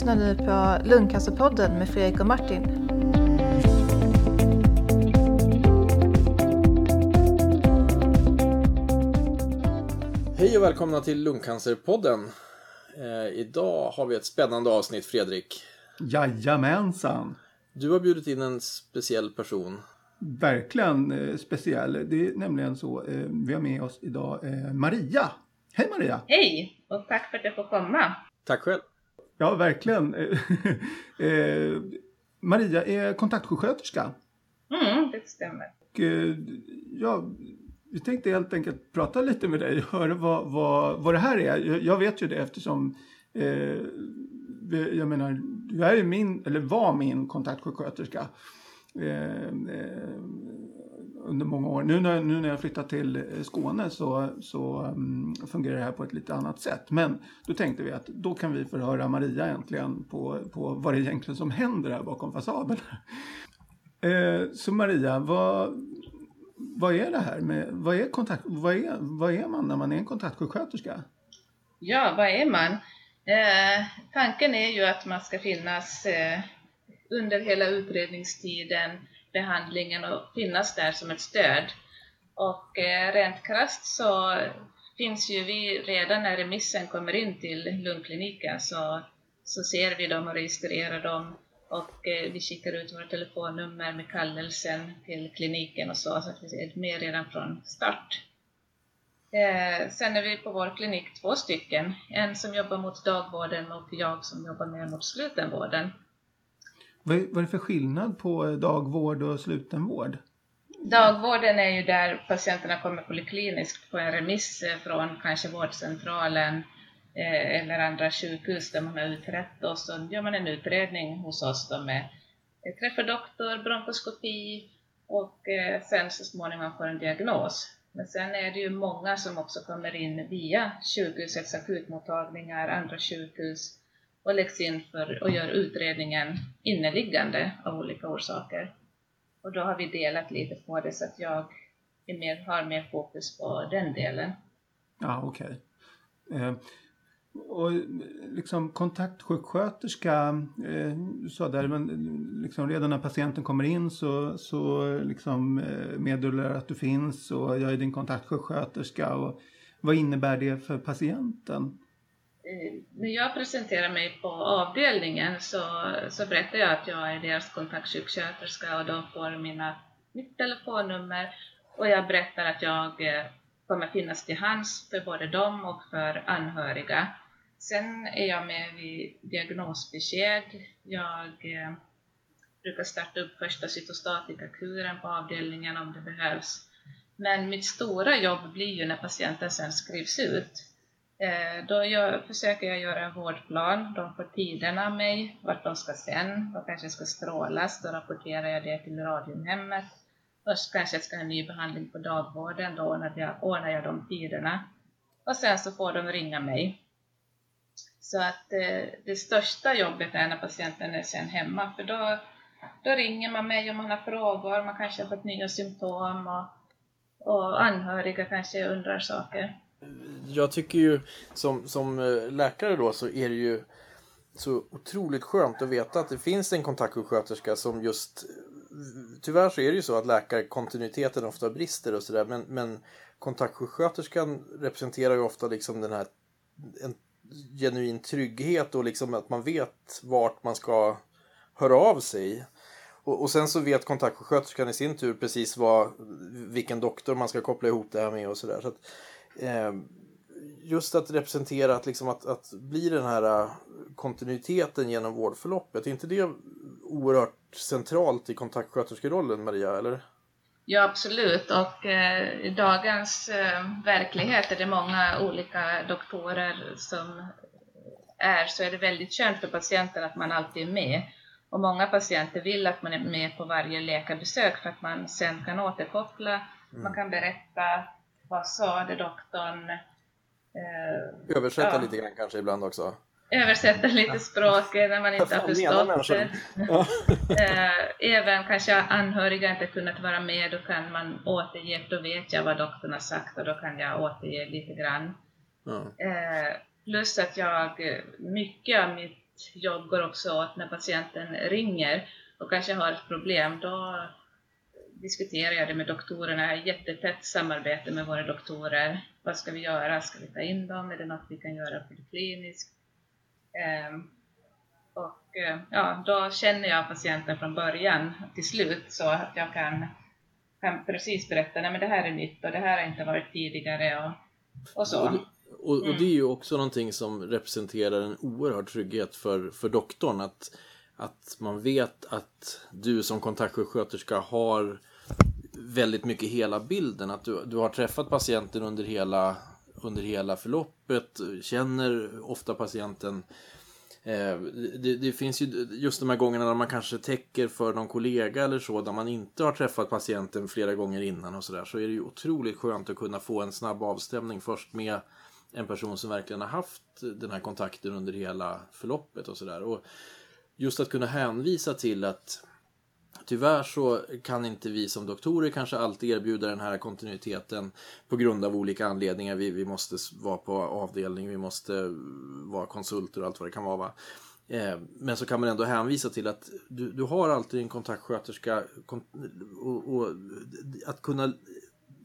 lyssnar nu på Lungcancerpodden med Fredrik och Martin. Hej och välkomna till Lungcancerpodden. Eh, idag har vi ett spännande avsnitt, Fredrik. Jajamensan! Du har bjudit in en speciell person. Verkligen eh, speciell. Det är nämligen så, eh, vi har med oss idag eh, Maria. Hej Maria! Hej och tack för att jag får komma. Tack själv. Ja, verkligen. Eh, Maria är kontaktsjuksköterska. Mm, det stämmer. Och, eh, ja, vi tänkte helt enkelt prata lite med dig och höra vad, vad, vad det här är. Jag, jag vet ju det eftersom eh, jag menar, du är ju min, eller var min kontaktsjuksköterska eh, eh, under många år. Nu när, nu när jag flyttat till eh, Skåne så, så um, fungerar det här på ett lite annat sätt. Men då tänkte vi att då kan vi förhöra Maria äntligen på, på vad det är egentligen som händer här bakom fasaden. Eh, så Maria, vad, vad är det här med, vad är, kontakt, vad, är, vad är man när man är en kontaktsjuksköterska? Ja, vad är man? Eh, tanken är ju att man ska finnas eh, under hela utredningstiden, behandlingen och finnas där som ett stöd. Och eh, rent krasst så finns ju vi redan när remissen kommer in till lungkliniken så, så ser vi dem och registrerar dem och eh, vi skickar ut våra telefonnummer med kallelsen till kliniken och så, så att vi är med redan från start. Eh, sen är vi på vår klinik två stycken, en som jobbar mot dagvården och jag som jobbar mer mot slutenvården. Vad är, vad är det för skillnad på eh, dagvård och slutenvård? Dagvården är ju där patienterna kommer polikliniskt på en remiss eh, från kanske vårdcentralen eh, eller andra sjukhus där man har utrett och så gör man en utredning hos oss då med eh, träffar träffa doktor, bronkoskopi och eh, sen så småningom får en diagnos. Men sen är det ju många som också kommer in via sjukhusets akutmottagningar, andra sjukhus och läggs in för och gör utredningen inneliggande av olika orsaker. Och då har vi delat lite på det så att jag är mer, har mer fokus på den delen. Ja, okej. Eh, och liksom kontaktsjuksköterska, eh, du sa där, men liksom redan när patienten kommer in så, så liksom eh, meddelar att du finns och jag är din kontaktsjuksköterska. Och vad innebär det för patienten? Eh, när jag presenterar mig på avdelningen så, så berättar jag att jag är deras kontaktsjuksköterska och de får mina, mitt telefonnummer och jag berättar att jag eh, kommer finnas till hands för både dem och för anhöriga. Sen är jag med vid diagnosbesked. Jag eh, brukar starta upp första cytostatikakuren på avdelningen om det behövs. Men mitt stora jobb blir ju när patienten sen skrivs ut. Eh, då gör, försöker jag göra en vårdplan. De får tiderna av mig, vart de ska sen, de kanske ska strålas. Då rapporterar jag det till Radiumhemmet. Först kanske jag ska ha en ny behandling på dagvården, då ordnar jag, ordnar jag de tiderna. Och sen så får de ringa mig. Så att eh, det största jobbet är när patienten är sen hemma, för då, då ringer man mig om man har frågor, man kanske har fått nya symptom och, och anhöriga kanske undrar saker. Jag tycker ju som, som eh, läkare då så är det ju så otroligt skönt att veta att det finns en kontaktsjuksköterska som just eh, Tyvärr så är det ju så att läkarkontinuiteten ofta brister och sådär men, men kontaktsjuksköterskan representerar ju ofta liksom den här en genuin trygghet och liksom att man vet vart man ska höra av sig. Och, och sen så vet kontaktsjuksköterskan i sin tur precis vad, vilken doktor man ska koppla ihop det här med och sådär. Så att, eh, just att representera att, liksom att, att bli den här eh, kontinuiteten genom vårdförloppet, är inte det oerhört centralt i kontaktsköterskerollen, Maria? Eller? Ja, absolut. Och eh, i dagens eh, verklighet är det många olika doktorer som är, så är det väldigt skönt för patienten att man alltid är med. Och många patienter vill att man är med på varje läkarbesök för att man sen kan återkoppla, man kan berätta vad sa det doktorn, eh, Översätta Ja. lite grann kanske ibland också. översätta lite språk när man inte har förstått. Eh, Även kanske anhöriga inte kunnat vara med, då kan man återge, då vet jag vad doktorn har sagt och då kan jag återge lite grann. Eh, Plus att jag, mycket av mitt jobb går också åt när patienten ringer och kanske har ett problem. Då diskuterar jag det med doktorerna. Jättetätt samarbete med våra doktorer. Vad ska vi göra? Ska vi ta in dem? Är det något vi kan göra kliniskt? Um, och eh, ja, då känner jag patienten från början till slut så att jag kan, kan precis berätta, nej men det här är nytt och det här har inte varit tidigare och, och så. Och, och, och, det är ju också någonting som representerar en oerhörd trygghet för, för doktorn. Att, att man vet att du som kontaktsjuksköterska har väldigt mycket hela bilden. Att du, du har träffat patienten under hela, under hela förloppet, känner ofta patienten Eh, det, det, finns ju just de här gångerna när man kanske täcker för någon kollega eller så där man inte har träffat patienten flera gånger innan och sådär så är det ju otroligt skönt att kunna få en snabb avstämning först med en person som verkligen har haft den här kontakten under hela förloppet och sådär. Just att kunna hänvisa till att Tyvärr så kan inte vi som doktorer kanske alltid erbjuda den här kontinuiteten på grund av olika anledningar. Vi, vi måste vara på avdelning, vi måste vara konsulter och allt vad det kan vara. Va? Eh, men så kan man ändå hänvisa till att du, du har alltid en kontaktsköterska och, och att kunna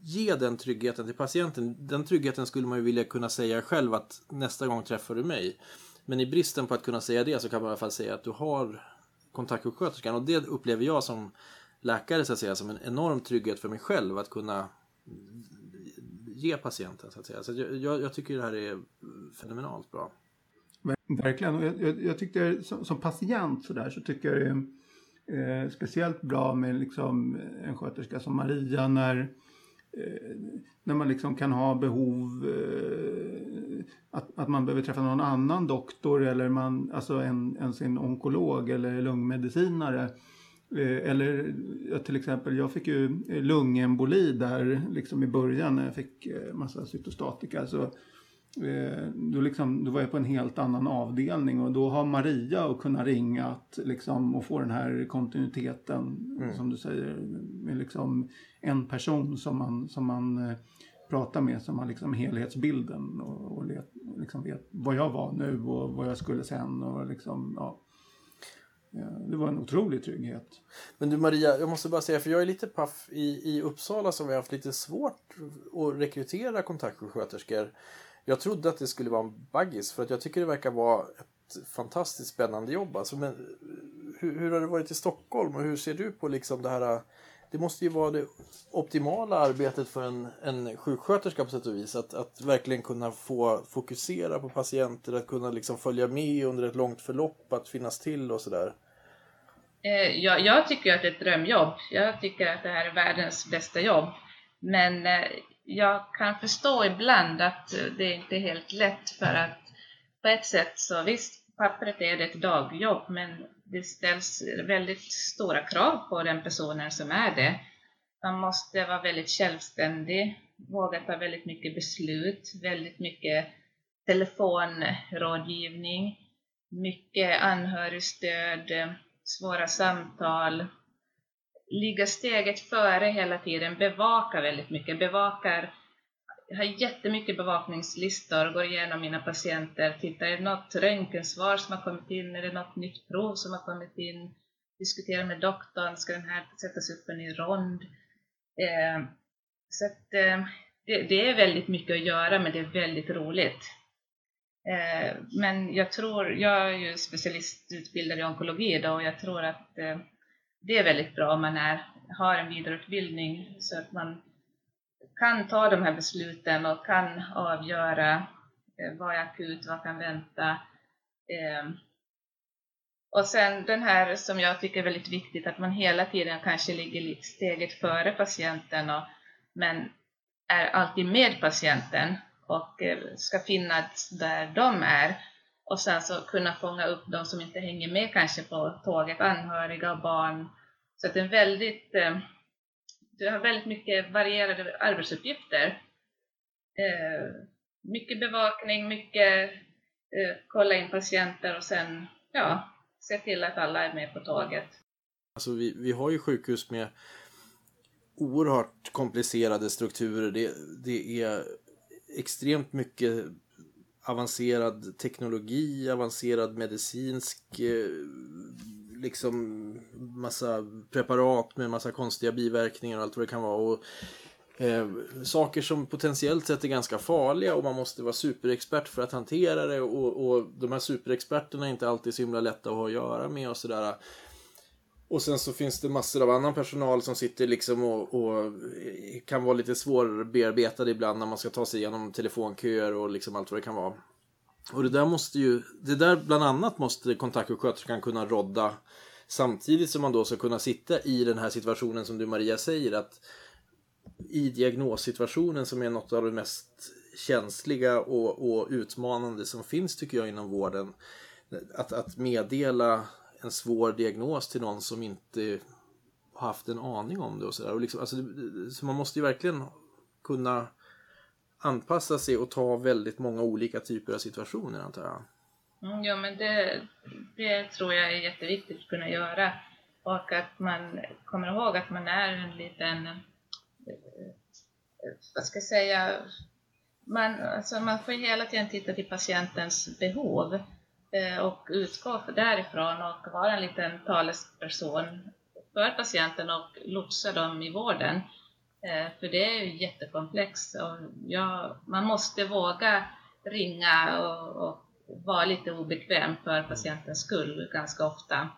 ge den tryggheten till patienten. Den tryggheten skulle man ju vilja kunna säga själv att nästa gång träffar du mig. Men i bristen på att kunna säga det så kan man i alla fall säga att du har kontaktsjuksköterskan. Och det upplever jag som läkare så att säga som en enorm trygghet för mig själv att kunna ge patienten så att säga. Så jag, jag tycker det här är fenomenalt bra. Verkligen. Och jag, jag, jag tyckte som, som patient så där så tycker jag det är eh, speciellt bra med liksom eh, en sköterska som Maria när eh, när man liksom kan ha behov eh, att, att man behöver träffa någon annan doktor eller man, alltså en, en sin onkolog eller lungmedicinare. Eh, eller ja, till exempel, jag fick ju lungemboli där liksom i början när jag fick eh, massa cytostatika. Så, eh, då, liksom, då var jag på en helt annan avdelning och då har Maria att kunna ringa att, liksom, och få den här kontinuiteten mm. som du säger med liksom en person som man, som man prata med som har liksom helhetsbilden och, och let, liksom vet vad jag var nu och vad jag skulle sen. Och liksom, ja. Eh, det var en otrolig trygghet. Men du Maria, jag måste bara säga, för jag är lite paff i, i Uppsala som vi har haft lite svårt att rekrytera kontaktsjuksköterskor. Jag trodde att det skulle vara en baggis för att jag tycker det verkar vara ett fantastiskt spännande jobb. Alltså, men hur, hur har det varit i Stockholm och hur ser du på liksom det här det måste ju vara det optimala arbetet för en, en sjuksköterska på sätt och vis. Att, att verkligen kunna få fokusera på patienter, att kunna liksom följa med under ett långt förlopp, att finnas till och sådär. Eh, jag, jag tycker att det är ett drömjobb. Jag tycker att det här är världens bästa jobb. Men eh, jag kan förstå ibland att det inte är helt lätt för att på ett sätt så visst, pappret är det ett dagjobb men det ställs väldigt stora krav på den personen som är det. Man måste vara väldigt självständig, våga ta väldigt mycket beslut, väldigt mycket telefonrådgivning, mycket anhörigstöd, svåra samtal, ligga steget före hela tiden, bevaka väldigt mycket, bevakar jag har jättemycket bevakningslistor, går igenom mina patienter, tittar, är det något röntgensvar som har kommit in, är det något nytt prov som har kommit in, diskuterar med doktorn, ska den här sättas upp en ny rond? Eh, så att, eh, det, det, är väldigt mycket att göra, men det är väldigt roligt. Eh, men jag tror, jag är ju specialistutbildad i onkologi då, och jag tror att eh, det är väldigt bra om man är, har en vidareutbildning så att man kan ta de här besluten och kan avgöra eh, vad är akut, vad kan vänta. Ehm, och sen den här som jag tycker är väldigt viktigt, att man hela tiden kanske ligger steget före patienten, och, men är alltid med patienten och eh, ska finnas där de är. Och sen så kunna fånga upp de som inte hänger med kanske på tåget, anhöriga och barn. Så det är en väldigt eh, du har väldigt mycket varierade arbetsuppgifter. Eh, mycket bevakning, mycket eh, kolla in patienter och sen ja, se till att alla är med på tåget. Alltså vi, vi har ju sjukhus med oerhört komplicerade strukturer. Det, det är extremt mycket avancerad teknologi, avancerad medicinsk eh, liksom massa preparat med massa konstiga biverkningar och allt vad det kan vara. Och, eh, saker som potentiellt sett är ganska farliga och man måste vara superexpert för att hantera det och, och de här superexperterna är inte alltid så himla lätta att ha att göra med och sådär. Och sen så finns det massor av annan personal som sitter liksom och, och kan vara lite svårbearbetade ibland när man ska ta sig igenom telefonköer och liksom allt vad det kan vara. Och det där måste ju, det där bland annat måste kontaktsjuksköterskan kunna rodda samtidigt som man då ska kunna sitta i den här situationen som du Maria säger att i diagnossituationen som är något av det mest känsliga och, och utmanande som finns tycker jag inom vården. Att, att meddela en svår diagnos till någon som inte har haft en aning om det och sådär. Liksom, alltså, så man måste ju verkligen kunna anpassa sig och ta väldigt många olika typer av situationer antar jag. Mm, ja, men det, det tror jag är jätteviktigt att kunna göra. Och att man kommer ihåg att man är en liten, eh, vad ska jag säga, man, alltså man får hela tiden titta till patientens behov eh, och utgå därifrån och vara en liten talesperson för patienten och lotsa dem i vården. Eh, för det är ju jättekomplext och jag, man måste våga ringa och, och vara lite obekväm för patientens skull ganska ofta.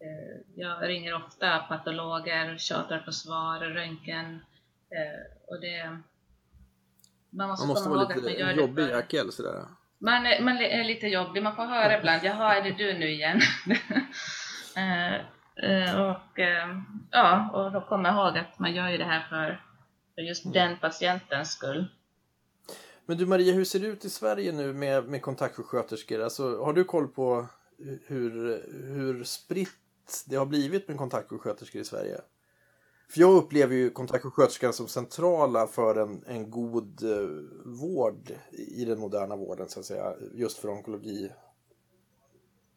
Eh, jag ringer ofta patologer, tjatar på svar, röntgen eh, och det... Man måste, man måste vara lite jobbig jäkel sådär. Man är, man är lite jobbig, man får höra ibland, jaha är det du nu igen? Eh, och, ja, och då kommer jag ihåg att man gör ju det här för, för just mm. den patientens skull. Men du Maria, hur ser det ut i Sverige nu med, med kontaktsjuksköterskor? Alltså, har du koll på hur, hur spritt det har blivit med kontaktsjuksköterskor i Sverige? För jag upplever ju kontaktsjuksköterskan som centrala för en, en god eh, vård i den moderna vården, så att säga, just för onkologi,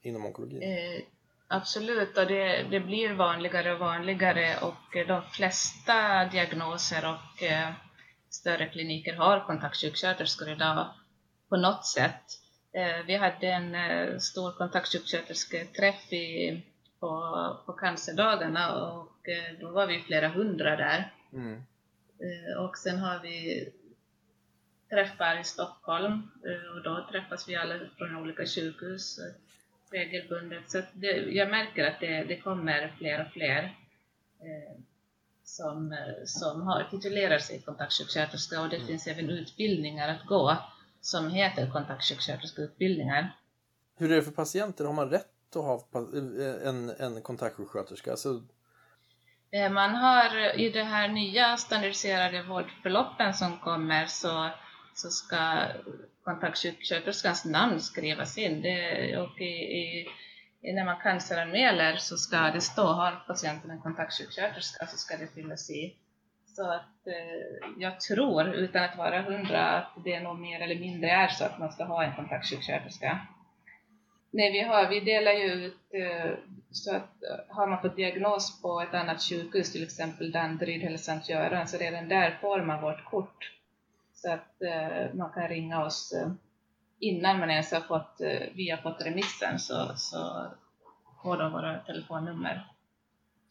inom onkologin. Eh, Absolut, och det, det, blir vanligare och vanligare och de flesta diagnoser och eh, större kliniker har kontaktsjuksköterskor idag på något sätt. Eh, vi hade en eh, stor kontaktsjukskötersketräff i, på, på cancerdagarna och eh, då var vi flera hundra där. Mm. Och sen har vi träffar i Stockholm och då träffas vi alla från olika sjukhus regelbundet. Så det, jag märker att det, det kommer fler och fler som, som har, titulerar sig kontaktsjuksköterska och det mm. finns även utbildningar att gå som heter kontaktsjuksköterskeutbildningar. Hur är det för patienter? Har man rätt att ha en, en kontaktsjuksköterska? Alltså... Eh, man har i de här nya standardiserade vårdförloppen som kommer så, så ska kontaktsjuksköterskans namn skrivas in. Det, och i, i, när man canceranmäler så ska det stå, har patienten en kontaktsjuksköterska så ska det fyllas i. Så att eh, jag tror, utan att vara hundra, att det nog mer eller mindre är så att man ska ha en kontaktsjuksköterska. Nej, vi, har, vi delar ju ut, eh, så att eh, har man fått diagnos på ett annat sjukhus, till exempel Danderyd eller Sankt Göran, så redan där får man vårt kort så att eh, man kan ringa oss eh, innan man ens har fått, eh, vi har fått remissen så, så får de våra telefonnummer.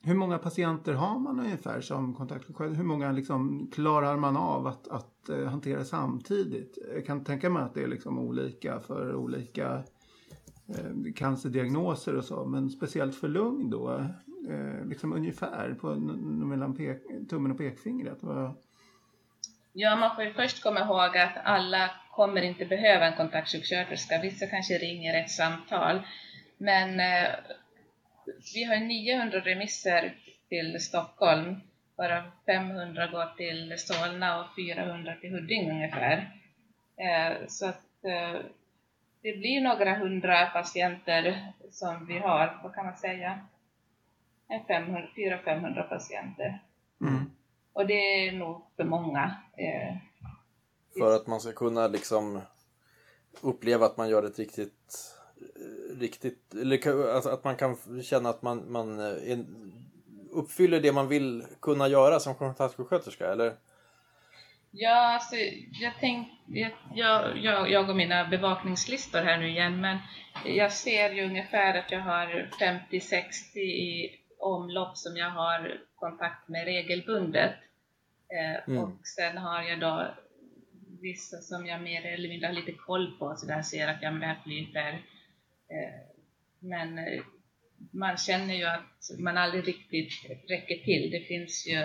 Hur många patienter har man ungefär som kontaktsjuksköterska? Hur många liksom klarar man av att, att uh, hantera samtidigt? Jag kan tänka mig att det är liksom olika för olika uh, cancerdiagnoser och så, men speciellt för lung då, uh, liksom ungefär på, mellan pek, tummen och pekfingret. Vad, Ja, man får ju först komma ihåg att alla kommer inte behöva en kontaktsjuksköterska. Vissa kanske ringer ett samtal. Men eh, vi har 900 remisser till Stockholm, varav 500 går till Solna och 400 till Huddinge ungefär. Eh, så att eh, det blir några hundra patienter som vi har, vad kan man säga? 400-500 patienter. Mm. Och det är nog för många. Eh, för att man ska kunna liksom uppleva att man gör ett riktigt, riktigt eller att man kan känna att man, man är, uppfyller det man vill kunna göra som kontaktsjuksköterska, eller? Ja, alltså, jag, tänk, jag, jag, jag och mina bevakningslistor här nu igen, men jag ser ju ungefär att jag har 50-60 i omlopp som jag har kontakt med regelbundet. Eh, mm. Och sen har jag då vissa som jag mer eller mindre har lite koll på, så där ser att jag med flyter. Eh, men eh, man känner ju att man aldrig riktigt räcker till. Det finns ju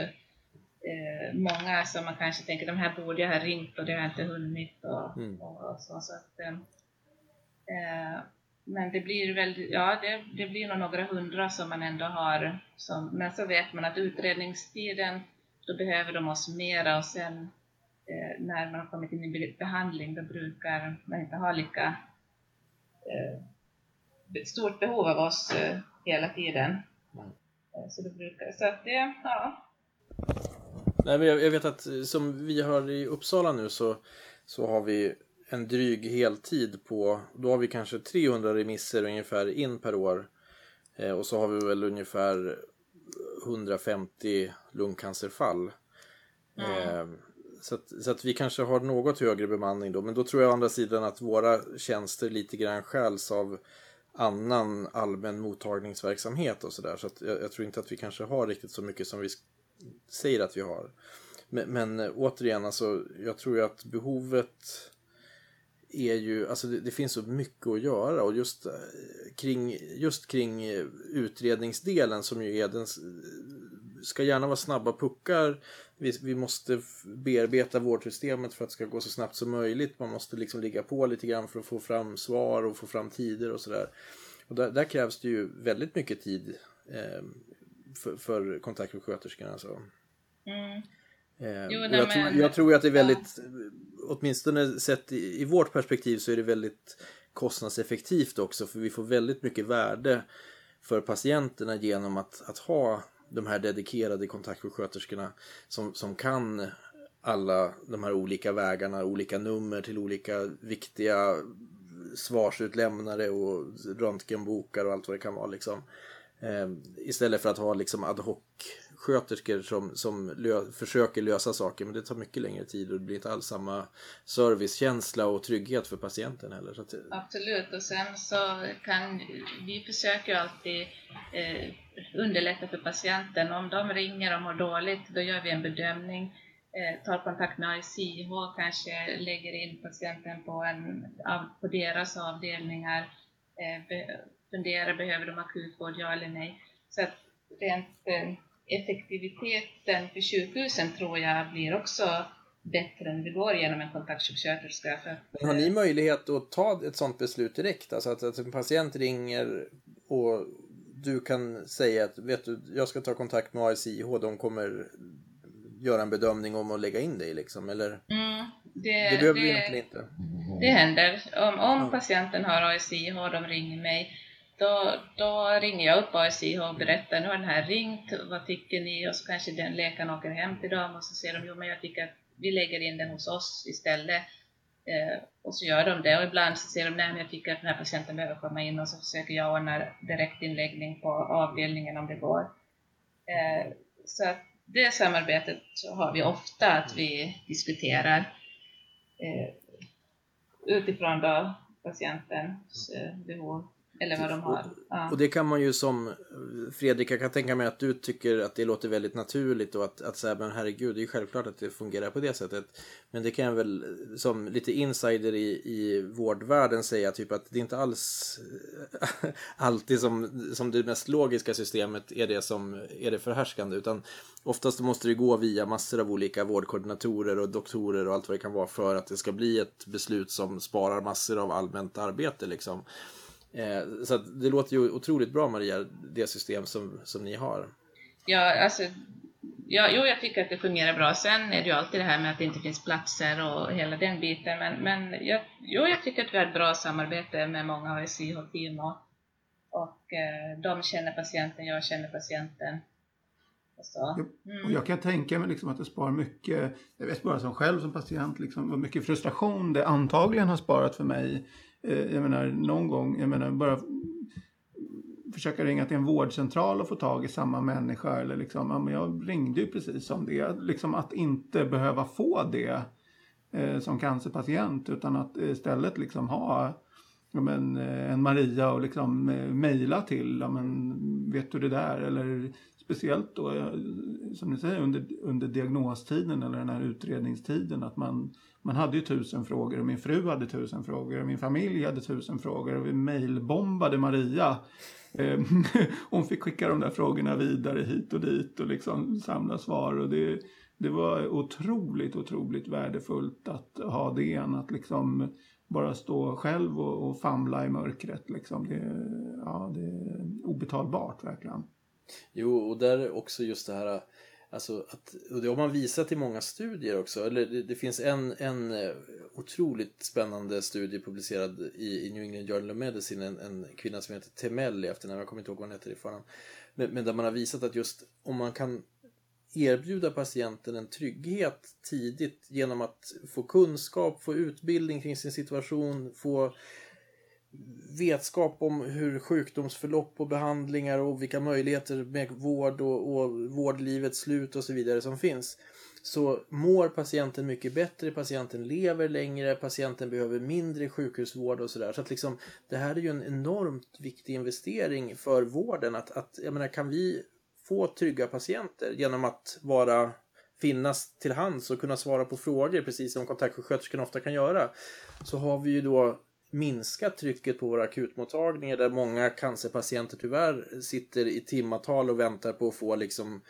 eh, många som man kanske tänker, de här borde jag ha ringt och det har jag inte hunnit och, mm. och, så. så att, eh, men det blir väl, ja det, det blir nog några hundra som man ändå har. Som, men så vet man att utredningstiden, då behöver de oss mera och sen när man har kommit in i behandling, då brukar man inte ha lika eh, stort behov av oss eh, hela tiden. Mm. Eh, så det brukar, så att det, ja. Nej, men jag, jag, vet att som vi har i Uppsala nu så, så har vi en dryg heltid på, då har vi kanske 300 remisser ungefär in per år. Eh, och så har vi väl ungefär 150 lungcancerfall. Mm. Så, att, så att vi kanske har något högre bemanning då. Men då tror jag å andra sidan att våra tjänster lite grann skäls av annan allmän mottagningsverksamhet och sådär. Så att jag, jag, tror inte att vi kanske har riktigt så mycket som vi säger att vi har. Men, men eh, återigen, alltså, jag tror ju att behovet är ju, alltså det, det, finns så mycket att göra och just eh, kring, just kring eh, utredningsdelen som ju är den, ska gärna vara snabba puckar. Vi, vi måste bearbeta vårdsystemet för att det ska gå så snabbt som möjligt. Man måste liksom ligga på lite grann för att få fram svar och få fram tider och sådär. Och där, där, krävs det ju väldigt mycket tid eh, för, för kontaktsjuksköterskorna. Alltså. Mm. Eh, jo, jag, tror, jag tror att det är väldigt, ja. åtminstone sett i, i, vårt perspektiv så är det väldigt kostnadseffektivt också för vi får väldigt mycket värde för patienterna genom att, att ha de här dedikerade kontaktsjuksköterskorna som, som kan alla de här olika vägarna, olika nummer till olika viktiga svarsutlämnare och röntgenbokar och allt vad det kan vara liksom. Eh, istället för att ha liksom ad hoc sjuksköterskor som, som lö försöker lösa saker men det tar mycket längre tid och det blir inte alls samma servicekänsla och trygghet för patienten heller. Så att... Absolut och sen så kan vi försöker alltid eh, underlätta för patienten. Om de ringer och mår dåligt då gör vi en bedömning eh, tar kontakt med ICH, kanske lägger in patienten på, en, på deras avdelningar, eh, funderar, behöver de akutvård, ja eller nej. Så att rent eh, effektiviteten för sjukhusen tror jag blir också bättre när det går genom en kontaktsjuksköterska. Har ni möjlighet att ta ett sådant beslut direkt? Alltså att, att en patient ringer och du kan säga att vet du, jag ska ta kontakt med ASIH, de kommer göra en bedömning om att lägga in dig liksom, eller? Mm, det, det behöver det, egentligen inte. Det händer. Om, om patienten har ASIH och de ringer mig då, då ringer jag upp ASIH och berättar, nu har den här ringt, vad tycker ni? Och så kanske den läkaren åker hem till dem och så säger de, jo men jag tycker att vi lägger in den hos oss istället. Eh, och så gör de det och ibland så säger de, nej men jag tycker att den här patienten behöver komma in och så försöker jag ordna direktinläggning på avdelningen om det går. Eh, så att det samarbetet har vi ofta att vi diskuterar eh, utifrån då patientens eh, behov. Eller vad de har. Ja. Och det kan man ju som Fredrik, jag kan tänka mig att du tycker att det låter väldigt naturligt och att, att säga men herregud, det är självklart att det fungerar på det sättet. Men det kan jag väl som lite insider i, i vårdvärlden säga typ att det är inte alls alltid som, som det mest logiska systemet är det som är det förhärskande utan oftast måste det gå via massor av olika vårdkoordinatorer och doktorer och allt vad det kan vara för att det ska bli ett beslut som sparar massor av allmänt arbete liksom. Eh, så det låter ju otroligt bra Maria, det system som, som ni har. Ja, alltså, ja, jo, jag tycker att det fungerar bra. Sen är det ju alltid det här med att det inte finns platser och hela den biten. Men, men jag, jo, jag tycker att vi har ett bra samarbete med många ASIH-team och, och eh, de känner patienten, jag känner patienten. Mm. Och jag kan tänka mig liksom att det sparar mycket, jag vet bara som själv som patient, liksom, vad mycket frustration det antagligen har sparat för mig Eh, jag menar någon gång, jag menar bara försöka ringa till en vårdcentral och få tag i samma människa. Eller liksom, ja, men jag ringde ju precis om det. Liksom att inte behöva få det eh, som cancerpatient utan att istället liksom ha ja, men, eh, en Maria och liksom eh, mejla till, ja, men, vet du det där? Eller speciellt då, eh, som ni säger, under, under diagnostiden eller den här utredningstiden. Att man, man hade ju tusen frågor och min fru hade tusen frågor och min familj hade tusen frågor och vi mejlbombade Maria. Eh, hon fick skicka de där frågorna vidare hit och dit och liksom samla svar. Och det, det var otroligt, otroligt värdefullt att ha det. Att liksom bara stå själv och, och famla i mörkret. Liksom. Det, ja, det är obetalbart verkligen. Jo, och där också just det här Alltså att, och det har man visat i många studier också. Eller det, det, finns en, en eh, otroligt spännande studie publicerad i, i New England Journal of Medicine. En, en kvinna som heter Temel i efternamn, jag kommer inte ihåg vad hon heter i förnamn. Men, men där man har visat att just om man kan erbjuda patienten en trygghet tidigt genom att få kunskap, få utbildning kring sin situation, få vetskap om hur sjukdomsförlopp och behandlingar och vilka möjligheter med vård och, och vårdlivets slut och så vidare som finns. Så mår patienten mycket bättre, patienten lever längre, patienten behöver mindre sjukhusvård och sådär. Så att liksom, det här är ju en enormt viktig investering för vården. Att, att, jag menar, kan vi få trygga patienter genom att vara finnas till hands och kunna svara på frågor precis som kontaktsjuksköterskan ofta kan göra så har vi ju då minska trycket på våra akutmottagningar där många cancerpatienter tyvärr sitter i timmatal och väntar på att få liksom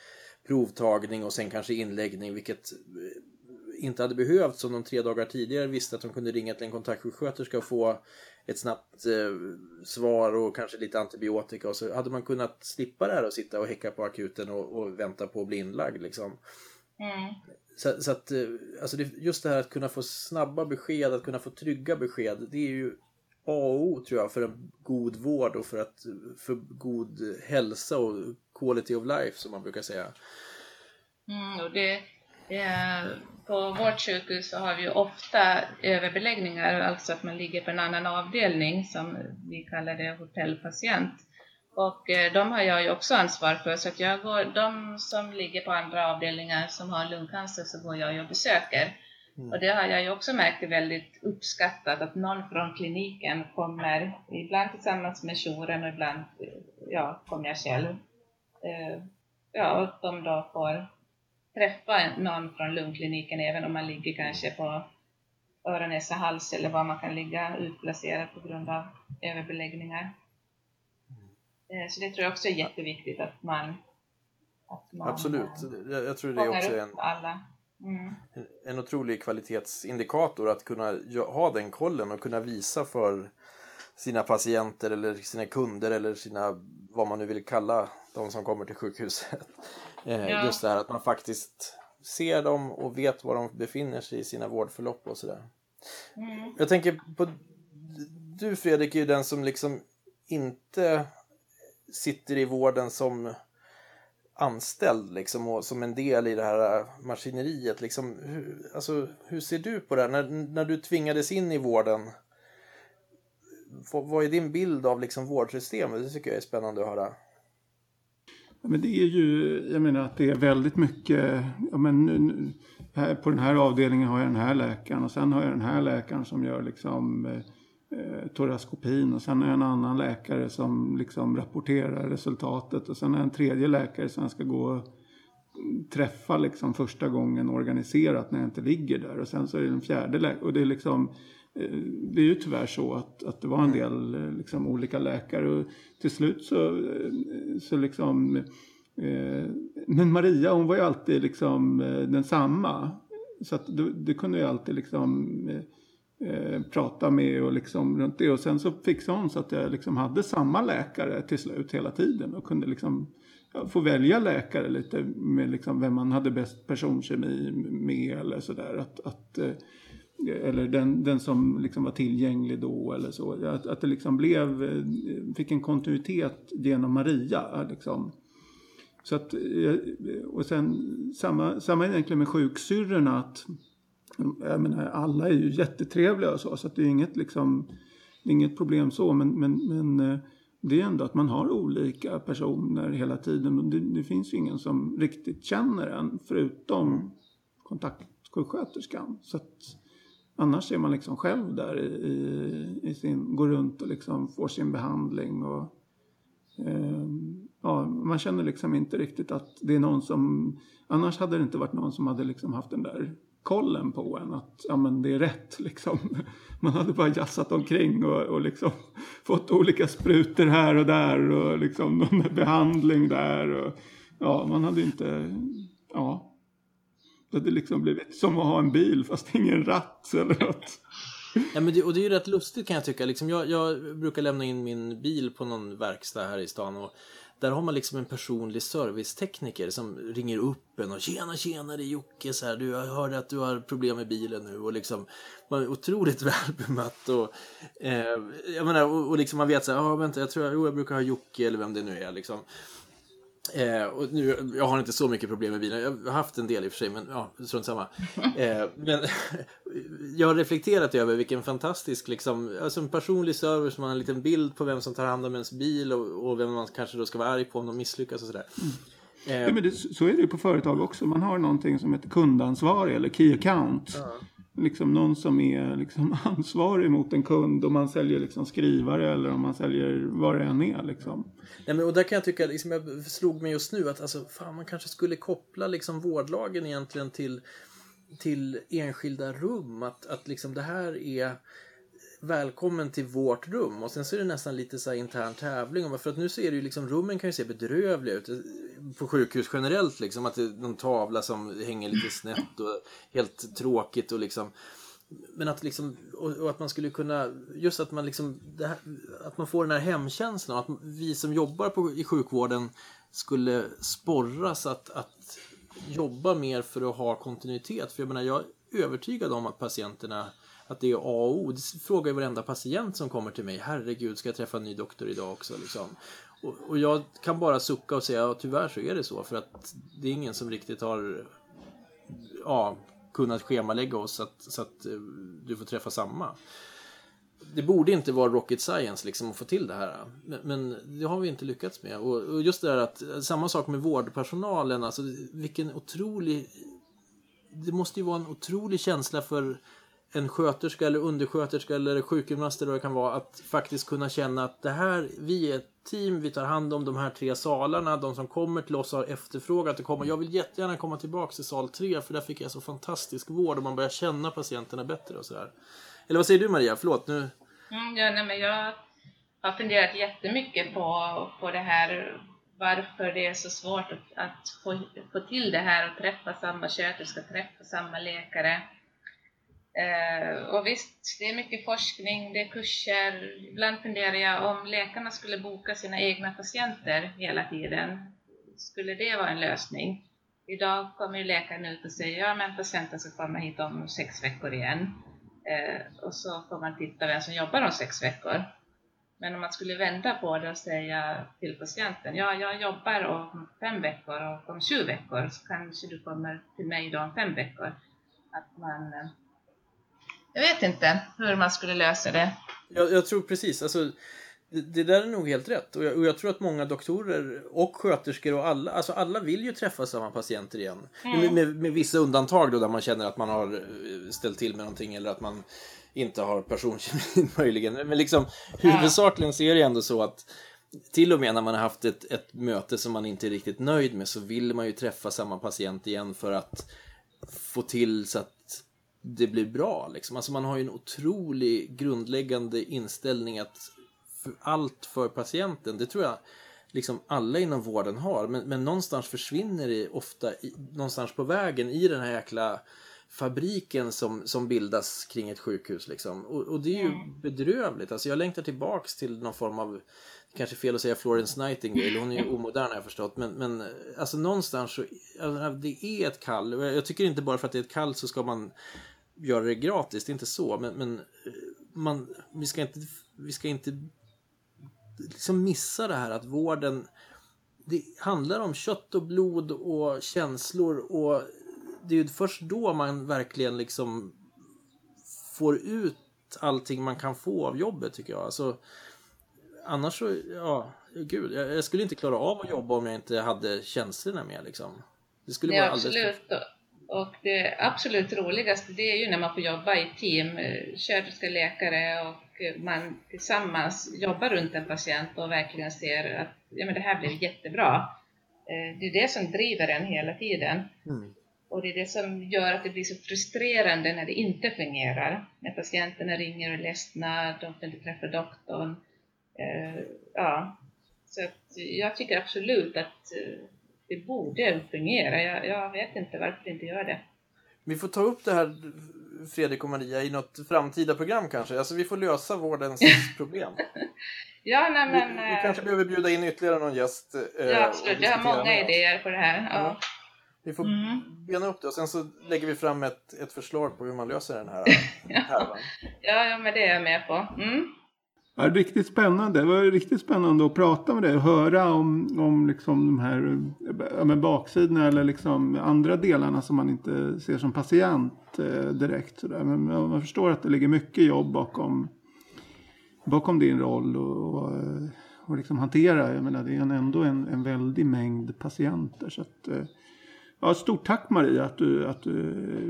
provtagning och sen kanske inläggning vilket eh, inte hade behövts om de tre dagar tidigare visste att de kunde ringa till en kontaktsjuksköterska och få ett snabbt eh, svar och kanske lite antibiotika och så hade man kunnat slippa det här och sitta och häcka på akuten och, och vänta på att bli inlagd liksom. Mm. Så, så, att eh, alltså det, just det här att kunna få snabba besked, att kunna få trygga besked, det är ju A och O tror jag för en god vård och för, att, för god hälsa och quality of life som man brukar säga. Mm, och det, på vårt sjukhus så har vi ofta överbeläggningar, alltså att man ligger på en annan avdelning som vi kallar det hotellpatient. Och eh, de har jag ju också ansvar för, så att jag går, de som ligger på andra avdelningar som har lungcancer så går jag och besöker. Mm. Och det har jag ju också märkt är väldigt uppskattat, att någon från kliniken kommer, ibland tillsammans med jouren och ibland ja, kommer jag själv. Eh, ja, och de då får träffa någon från lungkliniken även om man ligger kanske på öron, näsa, hals eller var man kan ligga utplacerad på grund av överbeläggningar. Eh, så det tror jag också är jätteviktigt att man, att man Absolut, jag, jag tror det är också en, alla. Mm. en otrolig kvalitetsindikator att kunna ha den kollen och kunna visa för sina patienter eller sina kunder eller sina, vad man nu vill kalla de som kommer till sjukhuset. Eh, ja. Just det här att man faktiskt ser dem och vet var de befinner sig i sina vårdförlopp och sådär. Mm. Jag tänker på, du Fredrik är ju den som liksom inte sitter i vården som anställd liksom och som en del i det här maskineriet. Liksom, hur, alltså, hur ser du på det här? När, när du tvingades in i vården, vad är din bild av liksom vårdsystemet? Det tycker jag är spännande att höra. Men det är ju, jag menar att det är väldigt mycket, ja men här, på den här avdelningen har jag den här läkaren och sen har jag den här läkaren som gör liksom eh, eh, toraskopin och sen jag en annan läkare som liksom rapporterar resultatet och sen jag en tredje läkare som jag ska gå och träffa liksom första gången organiserat när jag inte ligger där och sen så är det den fjärde läkaren och det är liksom Eh, det är ju tyvärr så att, att det var en del eh, liksom, olika läkare och till slut så, så liksom eh, men Maria hon var ju alltid liksom densamma. Så att det, det kunde jag alltid liksom eh, prata med och liksom runt det. Och sen så fixade hon så att jag liksom hade samma läkare till slut hela tiden och kunde liksom få välja läkare lite med liksom vem man hade bäst personkemi med eller sådär. Att, att eh, eller den, den som liksom var tillgänglig då eller så. Att, att det liksom blev, eh, fick en kontinuitet genom Maria. Liksom. Så att, eh, och sen samma, samma egentligen med sjuksyrrorna. Att, jag menar, alla är ju jättetrevliga och så, så att det är inget, liksom, inget problem så. Men, men, men, eh, det är ändå att man har olika personer hela tiden. Och det, det finns ju ingen som riktigt känner en förutom kontaktsjuksköterskan. Så att, annars är man liksom själv där i, i, i sin, går runt och liksom får sin behandling. Och, eh, ja, man känner liksom inte riktigt att det är någon som, annars hade det inte varit någon som hade liksom haft den där kollen på en att ja, men det är rätt. Liksom. Man hade bara jassat omkring och, och liksom fått olika sprutor här och där och liksom någon behandling där. Och, ja, man hade inte... Ja. Det hade liksom blivit som att ha en bil fast ingen ratt eller något. Ja, men det, och det är ju rätt lustigt kan jag tycka. Liksom jag, jag brukar lämna in min bil på någon verkstad här i stan. Och där har man liksom en personlig servicetekniker som ringer upp en och tjena tjena det är Jocke så här, du jag hörde att du har problem med bilen nu. Och liksom man är otroligt väl bemött och eh, jag menar och, och liksom man vet så här, ja ah, vänta jag tror jag, jo, jag brukar ha Jocke eller vem det nu är liksom. Eh, och nu, jag har inte så mycket problem med bilen. Jag har haft en del i och för sig, men ja, strunt samma. Eh, men jag har reflekterat över vilken fantastisk, liksom, alltså en personlig service, man har en liten bild på vem som tar hand om ens bil och, och vem man kanske då ska vara arg på om de misslyckas och sådär. Mm. Eh, ja, men det, så är det ju på företag också. Man har någonting som heter kundansvarig eller key account. Ja liksom någon som är liksom ansvarig mot en kund om man säljer liksom skrivare eller om man säljer vad det än är. Liksom. Nej, men, och där kan jag tycka, liksom, jag slog mig just nu att alltså, fan, man kanske skulle koppla liksom, vårdlagen egentligen till, till enskilda rum. Att, att liksom, det här är välkommen till vårt rum. Och sen så är det nästan lite så intern tävling. För att nu ser det ju liksom, rummen kan ju se bedrövliga ut. Eh, på sjukhus generellt liksom. Att det är någon tavla som hänger lite snett och helt tråkigt och liksom. Men att liksom, och, att man skulle kunna, just att man liksom, här, att man får den här hemkänslan. Att vi som jobbar på, i sjukvården skulle sporras att, att jobba mer för att ha kontinuitet. För jag menar, jag är övertygad om att patienterna att det är A och O. Det frågar ju varenda patient som kommer till mig. Herregud, ska jag träffa en ny doktor idag också? Liksom. Och, och jag kan bara sucka och säga, ja, tyvärr så är det så. För att det är ingen som riktigt har ja, kunnat schemalägga oss så att, så att eh, du får träffa samma. Det borde inte vara rocket science liksom att få till det här. Men, men det har vi inte lyckats med. Och, och, just det där att, samma sak med vårdpersonalen, alltså vilken otrolig... Det måste ju vara en otrolig känsla för en sköterska eller undersköterska eller sjukgymnast eller vad det kan vara att faktiskt kunna känna att det här, vi är ett team, vi tar hand om de här tre salarna, de som kommer till oss har efterfrågat att komma. Jag vill jättegärna komma tillbaka till sal 3 för där fick jag så fantastisk vård och man börjar känna patienterna bättre och sådär. Eller vad säger du Maria? Förlåt nu. Mm, ja, nej, men jag har funderat jättemycket på, på det här varför det är så svårt att, att få, få till det här och träffa samma sköterska, träffa samma läkare. Eh, och visst, det är mycket forskning, det är kurser. Ibland funderar jag om läkarna skulle boka sina egna patienter hela tiden. Skulle det vara en lösning? Idag kommer ju läkaren ut och säger ja men patienten ska komma hit om sex veckor igen. Eh, och så får man titta vem som jobbar om sex veckor. Men om man skulle vända på det och säga till patienten, ja jag jobbar om fem veckor och om sju veckor så kanske du kommer till mig då om fem veckor. Att man eh, jag vet inte hur man skulle lösa det. Jag, jag tror precis, alltså det, det, där är nog helt rätt. Och jag, och jag, tror att många doktorer och sköterskor och alla, alltså alla vill ju träffa samma patienter igen. Mm. Med, med, med, vissa undantag då där man känner att man har eh, ställt till med någonting eller att man inte har personkemin möjligen. Men liksom huvudsakligen så är det ändå så att till och med när man har haft ett, ett möte som man inte är riktigt nöjd med så vill man ju träffa samma patient igen för att få till så att det blir bra. Liksom. Alltså man har ju en otrolig grundläggande inställning att för allt för patienten, det tror jag liksom alla inom vården har. Men, men någonstans försvinner det ofta i, någonstans på vägen i den här jäkla fabriken som, som bildas kring ett sjukhus. Liksom. Och, och det är ju mm. bedrövligt. Alltså jag längtar tillbaks till någon form av kanske fel att säga Florence Nightingale, hon är ju omodern har jag förstått. Men, men alltså någonstans så, alltså, det är ett kall. Jag tycker inte bara för att det är ett kall så ska man göra det gratis, det är inte så. Men, men eh, man, vi ska inte, vi ska inte liksom missa det här att vården det handlar om kött och blod och känslor och det är ju först då man verkligen liksom får ut allting man kan få av jobbet tycker jag. Alltså, annars så, ja, gud, jag, jag, skulle inte klara av att jobba om jag inte hade känslorna med liksom. Det skulle vara absolut. Alldeles... Och det absolut roligaste det är ju när man får jobba i team, eh, sköterska, läkare och eh, man tillsammans jobbar runt en patient och verkligen ser att ja, men det här blev jättebra. Eh, det är det som driver en hela tiden. Mm. Och det är det som gör att det blir så frustrerande när det inte fungerar. När patienterna ringer och är ledsna, de får inte träffa doktorn. Ja, så jag tycker absolut att det borde fungera. Jag, jag vet inte varför det inte gör det. Vi får ta upp det här, Fredrik och Maria, i något framtida program kanske. Alltså vi får lösa vårdens problem. ja, nej, men... Vi, vi, kanske behöver bjuda in ytterligare någon gäst. Eh, ja, absolut. Jag har många idéer på det här. Ja. ja. Vi får mm. bena upp det och sen så lägger vi fram ett, ett förslag på hur man löser den här härvan. ja, ja, men det är jag med på. Mm. Ja, riktigt spännande. Det var riktigt spännande att prata med dig och höra om, om liksom de här ja, baksidorna eller liksom andra delarna som man inte ser som patient eh, direkt. Sådär. Men man förstår att det ligger mycket jobb bakom, bakom din roll och, och, eh, och liksom hantera. Jag menar, det är ändå en, en väldig mängd patienter. Så att, eh, ja, stort tack Maria att du, att du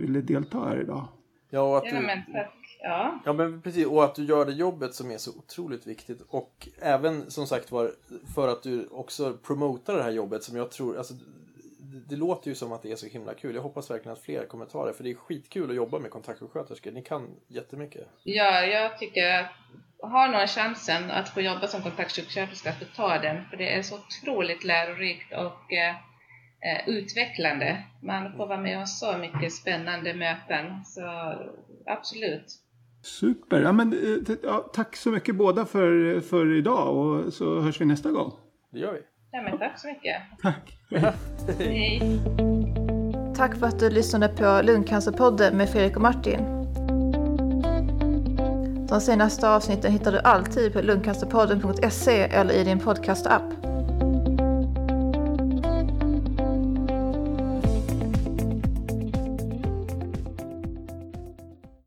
ville delta här idag. Ja, och att du... ja men tack Ja. ja men precis, och att du gör det jobbet som är så otroligt viktigt och även som sagt var för att du också promotar det här jobbet som jag tror, alltså det, låter ju som att det är så himla kul. Jag hoppas verkligen att fler kommer ta det för det är skitkul att jobba med kontaktsjuksköterskor. Ni kan jättemycket. Ja, jag tycker att har någon chansen att få jobba som kontaktsjuksköterska så ta den för det är så otroligt lärorikt och eh, utvecklande. Man får vara med om så mycket spännande möten så absolut. Super. Ja, men, eh, ja, tack så mycket båda för, för idag och så hörs vi nästa gång. Det gör vi. Ja, men tack så mycket. Tack. Hej. Tack för att du lyssnade på Lungcancerpodden med Fredrik och Martin. De senaste avsnitten hittar du alltid på lungcancerpodden.se eller i din podcastapp.